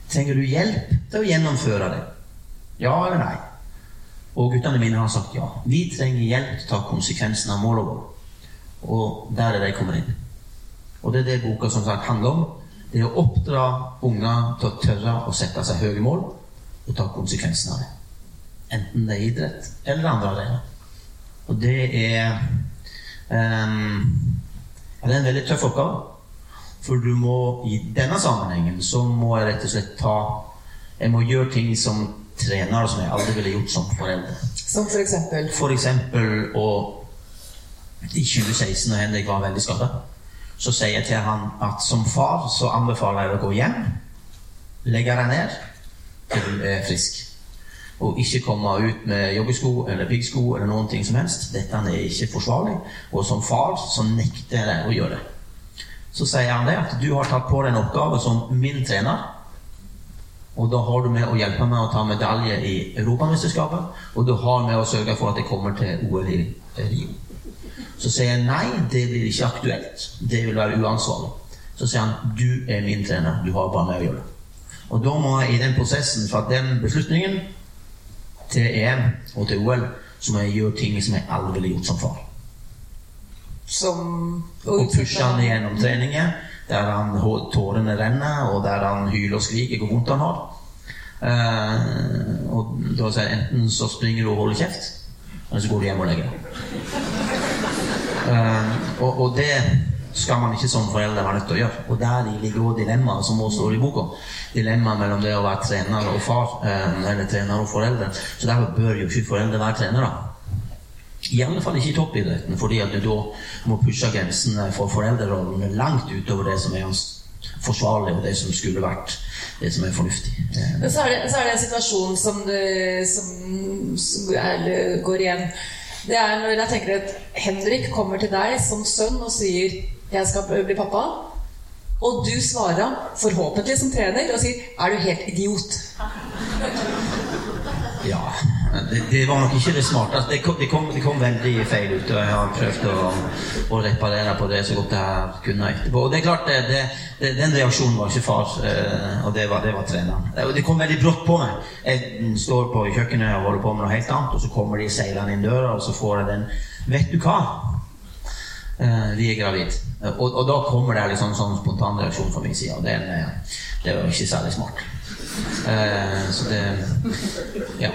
Trenger du hjelp til å gjennomføre det? Ja eller nei? Og guttene mine har sagt ja. Vi trenger hjelp til å ta konsekvensen av målet vårt. Og der er de kommer inn. Og det er det boka som sagt handler om er å oppdra unger til å tørre å sette seg høye mål og ta konsekvensen av det. Enten det er idrett eller andre arenaer. Og det er um, Det er en veldig tøff oppgave. For du må i denne sammenhengen så må jeg rett og slett ta Jeg må gjøre ting som trener som jeg aldri ville gjort som forelder. Som for eksempel? For eksempel å I 2016, da Henrik var veldig skada så sier jeg til han at som far så anbefaler jeg deg å gå hjem, legge deg ned til du er frisk. Og ikke komme ut med joggesko eller piggsko eller noen ting som helst. Dette er ikke forsvarlig. Og som far så nekter jeg deg å gjøre det. Så sier han det at du har tatt på deg en oppgave som min trener. Og da har du med å hjelpe meg å ta medalje i Europamesterskapet. Og du har med å sørge for at jeg kommer til OL i Rio. Så sier jeg nei, det blir ikke aktuelt. Det vil være uansvarlig. Så sier han du er min trener, du har bare med å gjøre. Og da må jeg i den prosessen fra den beslutningen til EM og til OL så må jeg gjøre ting som jeg aldri ville gjort som far. Som Og pushe han gjennom treninger der han tårene renner, og der han hyler og skriker hvor vondt han har. Uh, og da sier jeg enten så springer du og holder kjeft, eller så går du hjem og legger deg. Uh, og, og, det skal man ikke som foreldre være nødt til å gjøre. Og der ligger også dilemmaet som også står i boka. Dilemmaet mellom det å være trener og far, uh, eller trener og foreldre. Så derfor bør jo ikke foreldre være trenere. I alle fall ikke i toppidretten, fordi at du da må pushe grensene for foreldrerollen langt utover det som er forsvarlig, og det som skulle vært det som er fornuftig. Men så er det, så er det en situasjon som, du, som, som er, går igjen det er når jeg tenker at Henrik kommer til deg som sønn og sier 'Jeg skal bli pappa'. Og du svarer, forhåpentlig som trener, og sier 'Er du helt idiot?' Ja. Det, det, var nok ikke det smarteste. Det kom, det, kom, det kom, veldig feil ut. Og jeg har prøvd å, å, reparere på det så godt jeg kunne etterpå. Og det er klart, Den reaksjonen var ikke far, eh, og det var, det var treneren. Det kom veldig brått på meg. Jeg står på kjøkkenet og holder på med noe helt annet, og så kommer de seilende inn døra, og så får jeg den Vet du hva? Eh, vi er gravid. Og, og, da kommer det liksom sånn spontan reaksjon fra min side, og det, det var ikke særlig smart. Uh, så det Ja.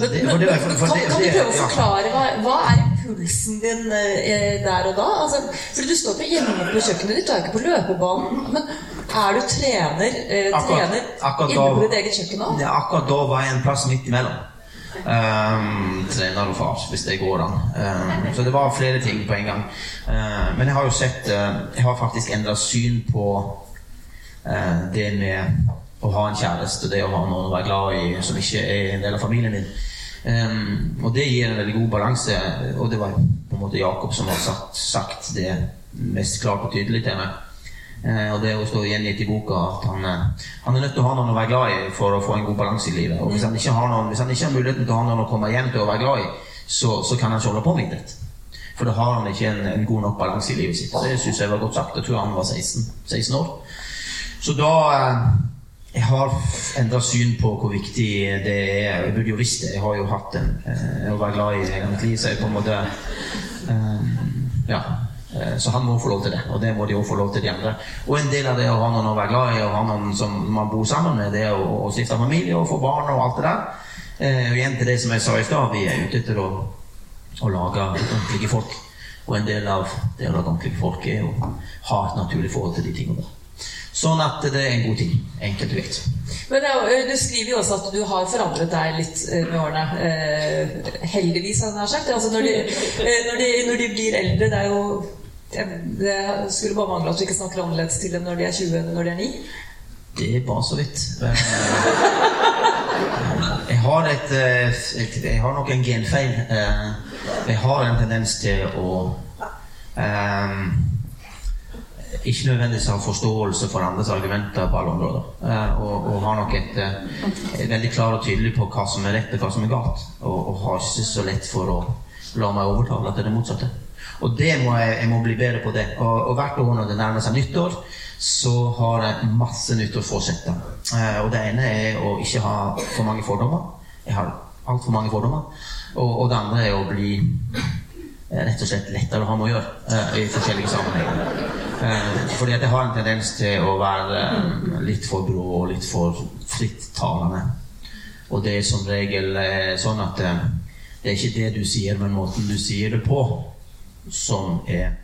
Det, men, det, for, for, kan, kan, du prøve å forklare hva, hva er pulsen din uh, der og da? Altså, for Du står på hjemme på kjøkkenet ditt, du er ikke på løpebanen. Men er du trener, akkurat, trener inne på ditt eget kjøkken da? Ja, akkurat da var jeg en plass midt imellom. Um, trener og far, hvis det går an. Um, så det var flere ting på en gang. Uh, men jeg har jo sett uh, Jeg har faktisk endra syn på uh, det med å ha en kjæreste, det å ha noen å være glad i som ikke er en del av familien din. Um, og det gir en veldig god balanse. Og det var på en måte Jakob som har sagt, sagt det mest klart og tydelig til meg. Uh, og det å stå gjengitt i boka at han, uh, han, er nødt til å ha noen å være glad i for å få en god balanse i livet. Og hvis han ikke har, noen, han ikke har muligheten til å ha noen å komme hjem til å være glad i, så, så kan han ikke holde på med idrett. For da har han ikke en, en god nok balanse i livet sitt. Det syns jeg var godt sagt. Jeg tror han var 16, 16 år. Så da uh, jeg har endra syn på hvor viktig det er. Jeg burde jo visst det. Jeg har jo hatt en eh, å være glad i hele mitt liv, så jeg på en måte eh, Ja. Eh, så han må få lov til det, og det må de òg få lov til de andre. Og en del av det å ha noen å være glad i, og ha noen som man bor sammen med, det å, å stifte familie og få barn og alt det der. Og igjen til det som jeg sa i stad, vi er ute etter å, å lage ordentlige folk. Og en del av det å lage ordentlige folk er å ha et naturlig forhold til de tingene der. Sånn at det er en god ting. Enkelt og greit. Men Du skriver jo også at du har forandret deg litt med årene. Eh, heldigvis, hadde jeg sagt. Altså når, de, når, de, når, de, blir eldre Det er jo Det skulle bare mangle at du ikke snakker annerledes til dem når de er 20 enn når de er 9. Det er bare så vidt. Jeg har, et, et, jeg har nok en genfeil. Jeg har en tendens til å um, ikke nødvendigvis har forståelse for andres argumenter på alle områder. Eh, og, og, har nok et, et, eh, veldig klar og tydelig på hva som er rett og hva som er galt. Og, og har ikke så lett for å la meg overtale til det motsatte. Og det må jeg, jeg må bli bedre på det. Og, og hvert år når det nærmer seg nyttår, så har jeg masse nyttårsforsetter. Eh, og det ene er å ikke ha for mange fordommer. Jeg har altfor mange fordommer. Og, og det andre er å bli rett og slett lettere å ha med å gjøre i forskjellige sammenhenger. Eh, fordi at jeg har en tendens til å være eh, litt for brå og litt for frittalende. Og det er som regel eh, sånn at det er ikke det du sier, men måten du sier det på, som er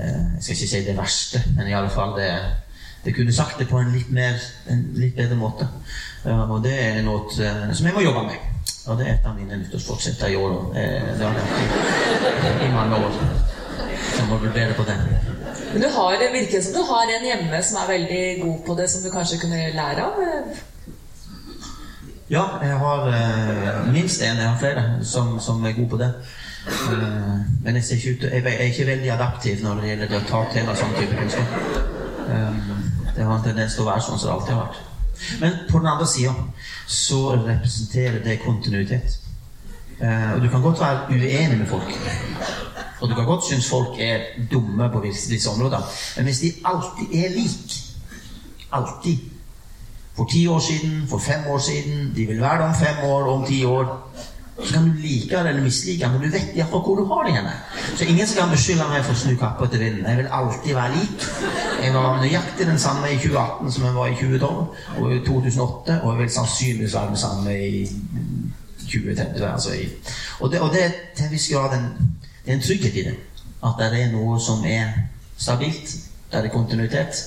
Jeg skal ikke si det verste, men i alle fall det det kunne sagt det på en litt, mer, en litt bedre måte. Og det er noe som jeg må jobbe med. Og det er et av mine nyttårsfortsetter i år. Det har jeg i mange år. Så må bli bedre på det. Men du har, det virker som du har en hjemme som er veldig god på det, som du kanskje kunne lære av? Ja, jeg har eh, minst én. Jeg har flere som, som, er gode på det. Uh, men jeg, ut, jeg, er ikke veldig adaptiv når det gjelder det å ta til meg sånn type kunnskap. Um, det har en tendens til å være sånn som det alltid har vært. Men på den andre sida så representerer det kontinuitet. Eh, og du kan godt være uenig med folk. Og du kan godt synes folk er dumme på visse områder, men hvis de alltid er like Alltid. For ti år siden, for fem år siden, de vil være det om fem år, om ti år. Så kan du like det eller mislike men du vet iallfall hvor du har det henne. Så ingen skal beskylde meg for å snu kappa etter vinden. Jeg vil alltid være lik. Jeg var nøyaktig den samme i 2018 som jeg var i 2012 og i 2008, og jeg vil sannsynligvis være den samme i 2030. Altså i, og, det, og det til en viss grad en det er en trygghet i det. At det er noe som er stabilt. Der det er kontinuitet.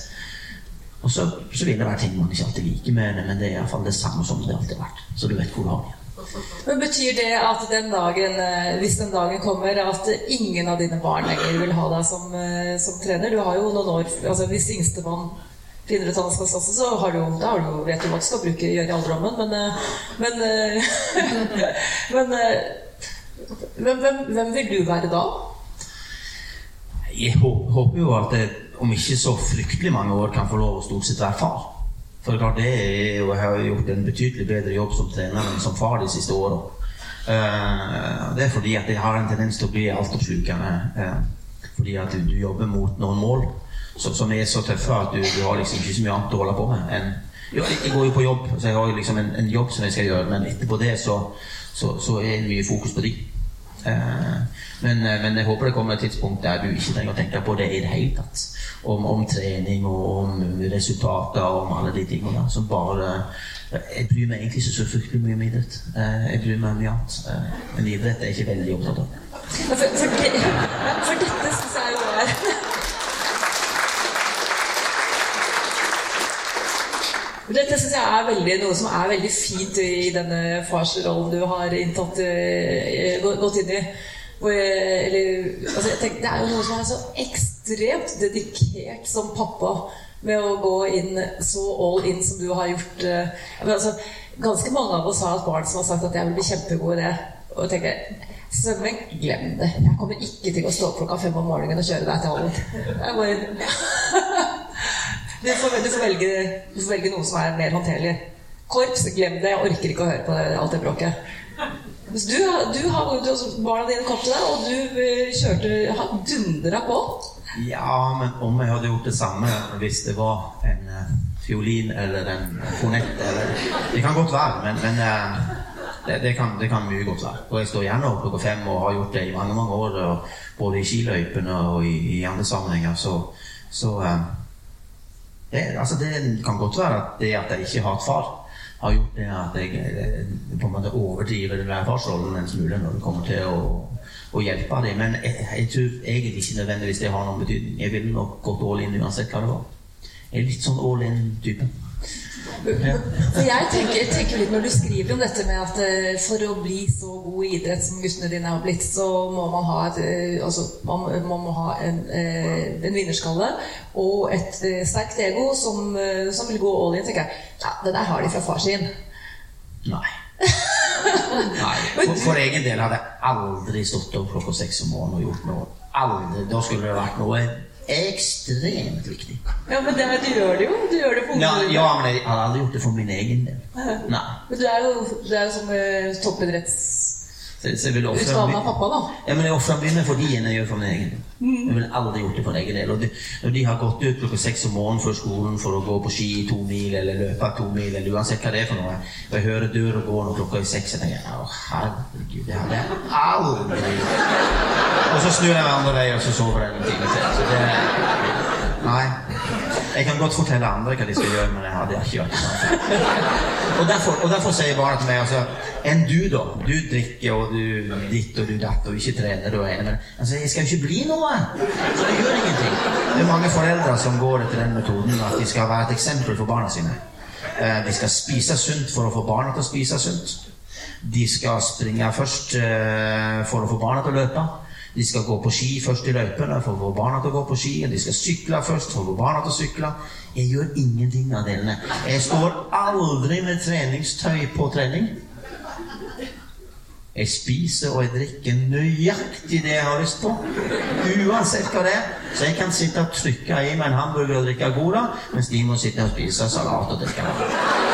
Og så, så vil det være ting man ikke alltid liker med men det er iallfall det samme som det alltid har vært. Så du vet hvor du har det. Men Betyr det at den dagen, eh, hvis den dagen kommer, at ingen av dine barn lenger vil ha deg som, eh, som trener? Du har jo noen år altså Hvis yngstemann finner ut han skal satse, så har du, da har du, vet du hva du skal bruke, gjøre i alderdommen. Men, men, men, men hvem, hvem, hvem, vil du være da? Jeg håper jo at jeg om ikke så fryktelig mange år kan få lov å stort sett være far. For klart det er jo, jeg har gjort en betydelig bedre jobb som trener enn som far de siste åra. Uh, det er fordi at jeg har en tendens til å bli altoppslukende. Uh, fordi at du, jobber mot noen mål som er så tøffe at du, du, har liksom ikke så mye annet å holde på med enn jeg går jo på jobb, så jeg har liksom en, en, jobb som jeg skal gjøre, men etterpå det så, så, så er det mye fokus på de. Uh, men, men, jeg håper det kommer et tidspunkt der du ikke trenger å tenke på det i det hele tatt om, om, trening og om resultater og om alle de tingene som bare Jeg bryr meg egentlig ikke så fryktelig mye om idrett. Eh, jeg bryr meg om mye annet. Eh, men idrett er jeg ikke veldig opptatt av. For, dette syns jeg jo er Dette syns jeg er veldig, noe som er veldig fint i denne farsrollen du har inntatt, eh, gått inn i. Eller, altså tenker, det er jo noe som er så ekstremt dedikert som pappa med å gå inn så all in som du har gjort. Eh, men altså, ganske mange av oss har hatt barn som har sagt at jeg vil bli kjempegod i det. Og tenker Svømming, glem det. Jeg kommer ikke til å stå opp klokka fem om morgenen og kjøre deg til Holland. Du du, får velge, du får velge noe som er mer håndterlig. Korps, glem det. Jeg orker ikke å høre på det, alt det bråket. Mens du, du har barna dine kom til deg, og du eh, kjørte dundra på. Ja, men om jeg hadde gjort det samme hvis det var en uh, fiolin eller en kornett Det kan godt være, men, men uh, det, det, kan, det, kan, mye godt være. Og jeg står gjerne opp klokka fem og har gjort det i mange mange år, og både i skiløypene og i, i andre sammenhenger. Så, så uh, det, altså det kan godt være at det at jeg ikke har et far har gjort det at jeg eh, på en måte overdriver den farsrollen en smule når det kommer til å, å hjelpe dem. Men jeg, jeg, tror egentlig ikke nødvendigvis det har noen betydning. Jeg ville nok gått all in uansett hva det var. Jeg er litt sånn all in-type. For jeg tenker, tenker, litt Når du skriver om dette med at eh, for å bli så god i idrett som guttene dine har blitt, så må man ha, et, eh, altså, man, man må ha en, eh, en, vinnerskalle og et sterkt ego som, som, vil gå all in. tenker jeg, ja, Det der har de fra far sin. Nei. Nei. For, for, egen del hadde jeg aldri stått opp klokka seks om morgenen og gjort noe. Aldri. Da skulle det vært noe ekstremt viktig. Ja, Men det, du gjør det jo. Du gjør det for ja, ja, men jeg har aldri gjort det for min egen del. Nei. Men du er jo, du er jo som uh, toppidretts Utgaven av pappa, da. Ja, men jeg ofrer mye for de enn jeg gjør for min egen. Mm. Jeg ville aldri gjort det for egen del. Og de, når de har gått ut klokka seks om morgenen før skolen for å gå på ski to mil eller løpe to mil, eller uansett hva det er for noe, og jeg hører døra gå når klokka er seks, jeg tenker å herregud, det hadde jeg aldri Og så snur jeg meg andre veien, og så sover jeg en time til. Så det Nei. Jeg kan godt fortelle andre hva de skal gjøre, men jeg hadde ikke gjort det. Og derfor, og derfor sier barna til meg altså, Enn du, da? Du drikker, og du ditt og du datt, og ikke trener. Og men altså, jeg skal jo ikke bli noe! Så det gjør ingenting. Det er mange foreldre som går etter den metoden at de skal være et eksempel for barna sine. Eh, de skal spise sunt for å få barna til å spise sunt. De skal springe først eh, for å få barna til å løpe. De skal gå på ski først i løypene for å få barna til å gå på ski. De skal sykle først for å få barna til å sykle. Jeg gjør ingenting av delene. Jeg står aldri med treningstøy på trening. Jeg spiser og jeg drikker nøyaktig det jeg har lyst på. Uansett hva det er. Så jeg kan sitte og trykke i meg en hamburger og drikke cola, mens de må sitte og spise salat og drikke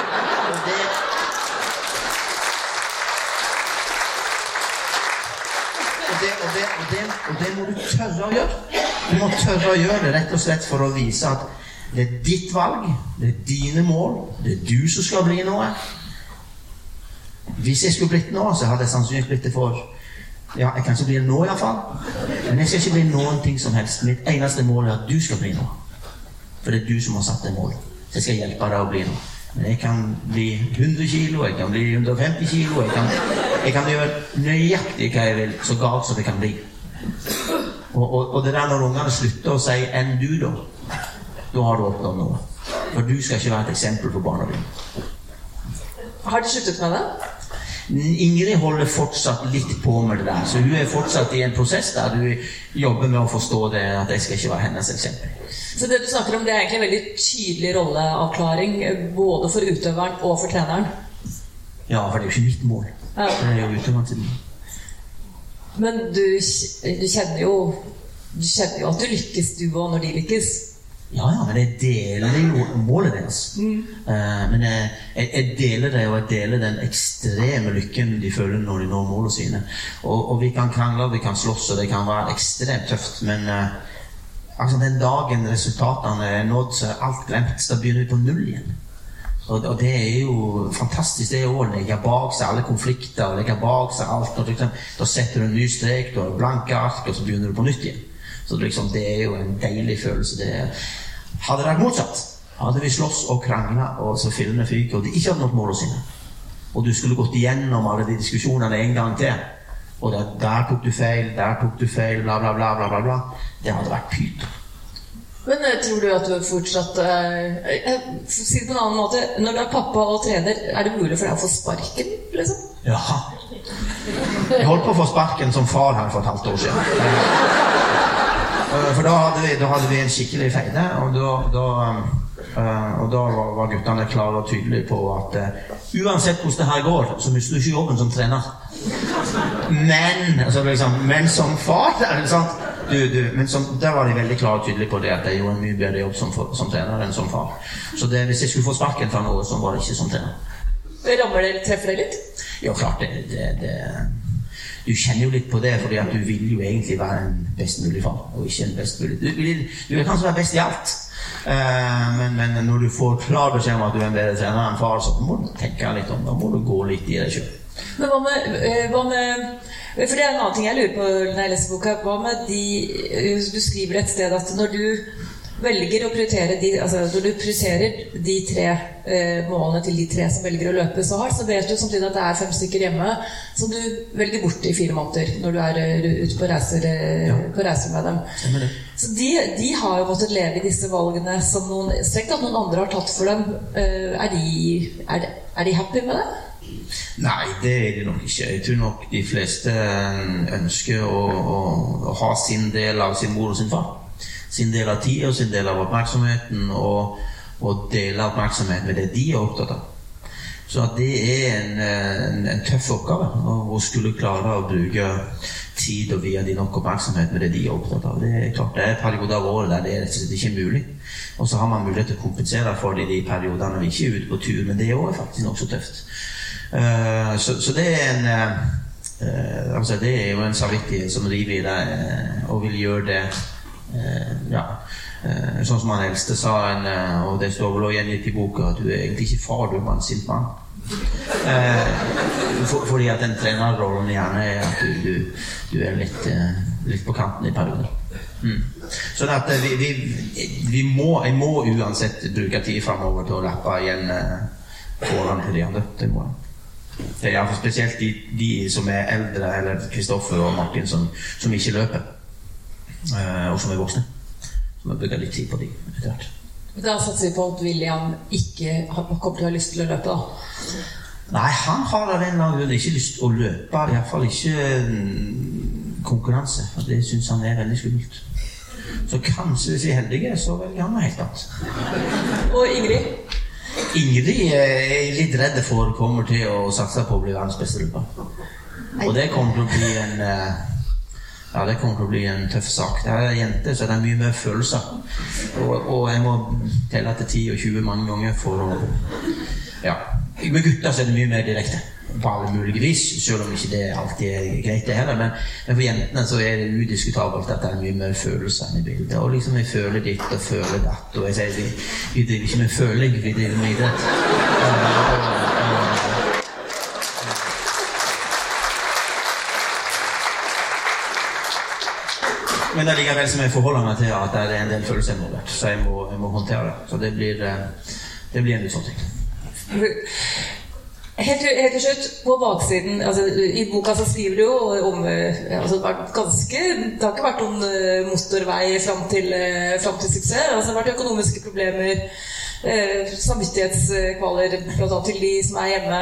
vann. Og det må du tørre å gjøre. Du må tørre å gjøre det rett og slett for å vise at det er ditt valg, det er dine mål, det er du som skal bli noe. Hvis jeg skulle blitt noe, så hadde jeg sannsynligvis blitt det for Ja, jeg kan ikke bli det nå, iallfall. Men jeg skal ikke bli noen ting som helst. Mitt eneste mål er at du skal bli noe. For det er du som har satt det målet. Så jeg skal hjelpe deg å bli noe. Jeg kan bli 100 kilo, jeg kan bli 150 kilo. Jeg kan, jeg kan gjøre nøyaktig hva jeg vil, så galt som det kan bli. Og, og, og, det der når ungene slutter å si 'enn du', da, da har du oppnådd noe. For du skal ikke være et eksempel for barna dine. Har de sluttet med det? Ingrid holder fortsatt litt på med det der. Så hun er fortsatt i en prosess der du jobber med å forstå det at jeg skal ikke være hennes eksempel. Så det du snakker om, det er egentlig en veldig tydelig rolleavklaring både for utøveren og for treneren? Ja, for det er jo ikke mitt mål. Ja. Det er jo utøveren sin. Men du, du, kjenner jo du kjenner jo at du lykkes, du òg, når de lykkes. Ja, ja, men jeg deler jo målet deres. Eh, men jeg, jeg, jeg deler det, og jeg deler den ekstreme lykken de føler når de når målene sine. Og, og vi kan krangle, vi kan slåss, og det kan være ekstremt tøft, men eh, altså den dagen resultatene er nådd, så er alt glemt. Da begynner vi på null igjen. Og, og det er jo fantastisk. Det å legge bak seg alle konflikter og legge bak seg alt. Og liksom, da setter du en ny strek, du har blanke ark, og så begynner du på nytt igjen. Så liksom, det er jo en deilig følelse. Det hadde det vært motsatt, hadde vi slåss og krangla og så fillene fyker, og de ikke hadde nådd målene sine, og du skulle gått igjennom alle de diskusjonene en gang til og der, der tok du feil, der tok du feil, bla, bla, bla, bla, bla. Det hadde vært pyton. Men eh, tror du at du fortsatt eh, eh, Si det på en annen måte. Når du er pappa og trener, er det mulig for deg å få sparken? liksom? Ja. Jeg holdt på å få sparken som far her for et halvt år siden. Eh, For da hadde vi, da hadde vi en skikkelig feide, og da, da, eh, og da var, var guttene klare og tydelige på at uh, uansett hvordan det her går, så mister du ikke jobben som trener. Men altså liksom, men som far? Du, du, men som, Der var de veldig klare og tydelige på det at jeg gjorde en mye bedre jobb som, som trener enn som far. Så det, hvis jeg skulle få sparken fra noe, så var det ikke som trener. Rammer det, treffer det litt? Ja, klart det, det, det Du kjenner jo litt på det, fordi at du vil jo egentlig være en best mulig far. Og ikke en best mulig Du vil, du vil kanskje være best i alt, men, men når du får klar beskjed om at du er en bedre trener enn far, så må du tenke litt om Da må du gå litt i deg sjøl. Men hva med, eh, hva med For det er en annen ting jeg lurer på når jeg leser boka. Hva med de eh, Du skriver et sted at når du velger å prioritere de Altså når du prioriterer de tre eh, målene til de tre som velger å løpe så hardt, så vet du samtidig at det er fem stykker hjemme som du velger bort i fire måneder når du er eh, ute på reiser, ja. på reiser med dem. Så de, de har jo måttet leve i disse valgene som noen strengt at noen andre har tatt for dem. Eh, Er de, er, de- er de happy med det? Nei, det er de nok ikke. Jeg tror nok de fleste ønsker å, å, å ha sin del av sin mor og sin far. Sin del av tida, sin del av oppmerksomheten, og, og dele oppmerksomhet med det de er opptatt av. Så det er en, en, en tøff oppgave å skulle klare å bruke tid og vie de nok oppmerksomhet med det de er opptatt av. Det er klart det er perioder av året der det er ikke mulig. Og så har man mulighet til å kompensere for det i de periodene vi ikke er ute på tur, men det er også faktisk nokså tøft. Eh, så, så det er en eh, eh, altså Det er jo en samvittighet som river i deg, eh, og vil gjøre det eh, Ja. Eh, sånn som han eldste sa, en, eh, og det står vel også gjengitt i boka, at du er egentlig ikke far, du er bare en sint mann. Eh, for, fordi at den trenerrollen gjerne er at du, du, du er litt, eh, litt på kanten i perioder. Mm. Sånn at eh, vi, vi, vi må, jeg må uansett bruke tid framover til å lappe igjen årene til de andre. Det må jeg. Det er iallfall spesielt de, de som er eldre, eller Kristoffer og Martin, som, som ikke løper. Eh, og som er voksne. Så må bruke litt tid på de etter hvert. Da satser vi på at William ikke kommer til å ha lyst til å løpe, da. Nei, han har av en eller annen grunn ikke lyst til å løpe. Iallfall ikke mm, konkurranse. For det syns han er veldig skummelt. Så kanskje, hvis vi er heldige, så velger han noe helt annet. Og Ingrid? Ingrid er jeg litt redd for kommer til å satse på å bli verdens beste løper. Og det kommer til å bli en eh, ja, det kommer til å bli en tøff sak. Det er jenter, jente, så det er mye mer følelser. Og, og jeg må telle til 10 og 20 mange ganger for å Ja. Med gutter så er det mye mer direkte. På alle mulige vis, selv om ikke det alltid er greit, det heller. Men, for jentene så er det udiskutabelt at det er mye mer følelser i bildet. Og liksom jeg føler ditt og føler datt. Og jeg sier vi, vi driver ikke med føling, vi driver med idrett. Og- og- og- Men allikevel som jeg forholder meg til at det er en del følelser involvert. Så jeg må, jeg må håndtere det. Så det blir, eh, det blir en ting. Helt, helt til slutt, på baksiden altså, I boka så skriver du jo om eh, altså, det, ganske, det har ikke vært noen eh, motorvei fram til, fram til suksess. Altså, det har vært økonomiske problemer, eh, samvittighetskvaler bl.a. til de som er hjemme.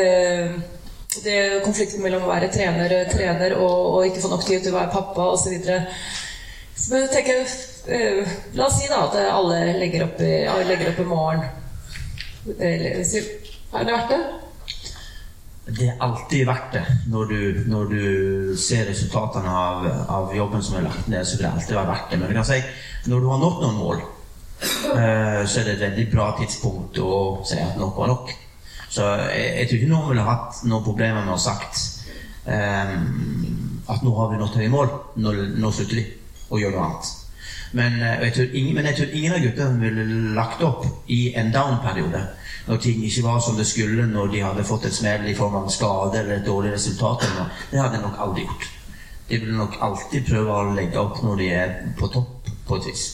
Eh, det konflikten mellom å være trener, trener og, og ikke få nok tid til å være pappa osv. Så, så tenker, eh, la oss si da at alle legger opp i, legger opp i morgen. Er det verdt det? det er alltid verdt det. Når du, når du ser resultatene av, av, jobben som er lagt ned, så vil det alltid være verdt det. Men jeg kan si, når du har nådd noen mål, eh, så er det et veldig bra tidspunkt å si at nok var nok. Så jeg, jeg tror ikke noen ville hatt noen problemer med å sagt um, at nå har vi nådd høye mål, nå, nå slutter vi og gjør noe annet. Men eh, jeg, tror ingen, jeg tror ingen av guttene ville lagt opp i en down-periode. Når ting ikke var som det skulle, når de hadde fått et smell i form av en skade eller et dårlig resultat. Det hadde jeg nok aldri gjort. De ville nok alltid prøve å legge opp når de er på topp, på et vis.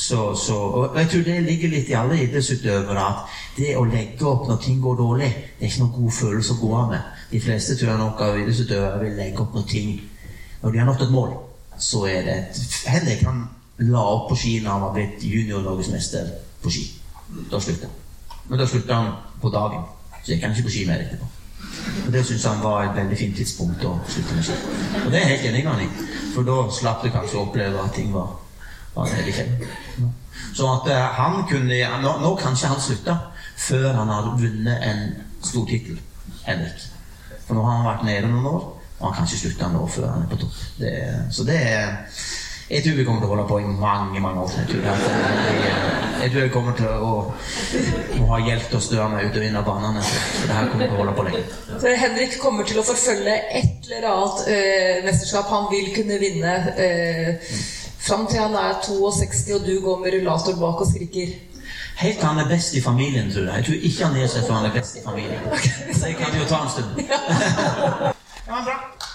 Så, så, og jeg tror det ligger litt i alle idrettsutøvere at det å legge opp når ting går dårlig, det er ikke noen god følelse å gå av med. De fleste tror jeg nok av idrettsutøvere vil legge opp når ting Når de har nådd et mål, så er det et Henrik han la opp på ski når han var blitt junior-norgesmester på ski. Da slutta han. Men da slutta han på dagen. Så gikk han ikke på ski mer etterpå. Og Det syns han var et veldig fint tidspunkt å slutte med ski. Og det er jeg helt enig med han i. For da slapp du kanskje å oppleve at ting var, var veldig kjent. Så at uh, han kunne nå, nå kanskje han slutte før han hadde vunnet en stor tittel. Henrik. For nå har han vært nede noen år, og han kan ikke slutte nå før han er på topp. Det, så det er jeg tror vi kommer til å holde på i mange mange år. Jeg tror, jeg, jeg tror jeg kommer til å, å ha hjulpet oss meg ut og inn av banene. Så det her kommer til å holde på lenge. Så Henrik kommer til å forfølge et eller annet øh, mesterskap han vil kunne vinne øh, fram til han er 62 og du går med rullator bak og skriker. Helt til han er best i familien, tror jeg. Jeg tror ikke han er seg for han er best i familien. Så jeg kan jo ta en stund. ja, bra.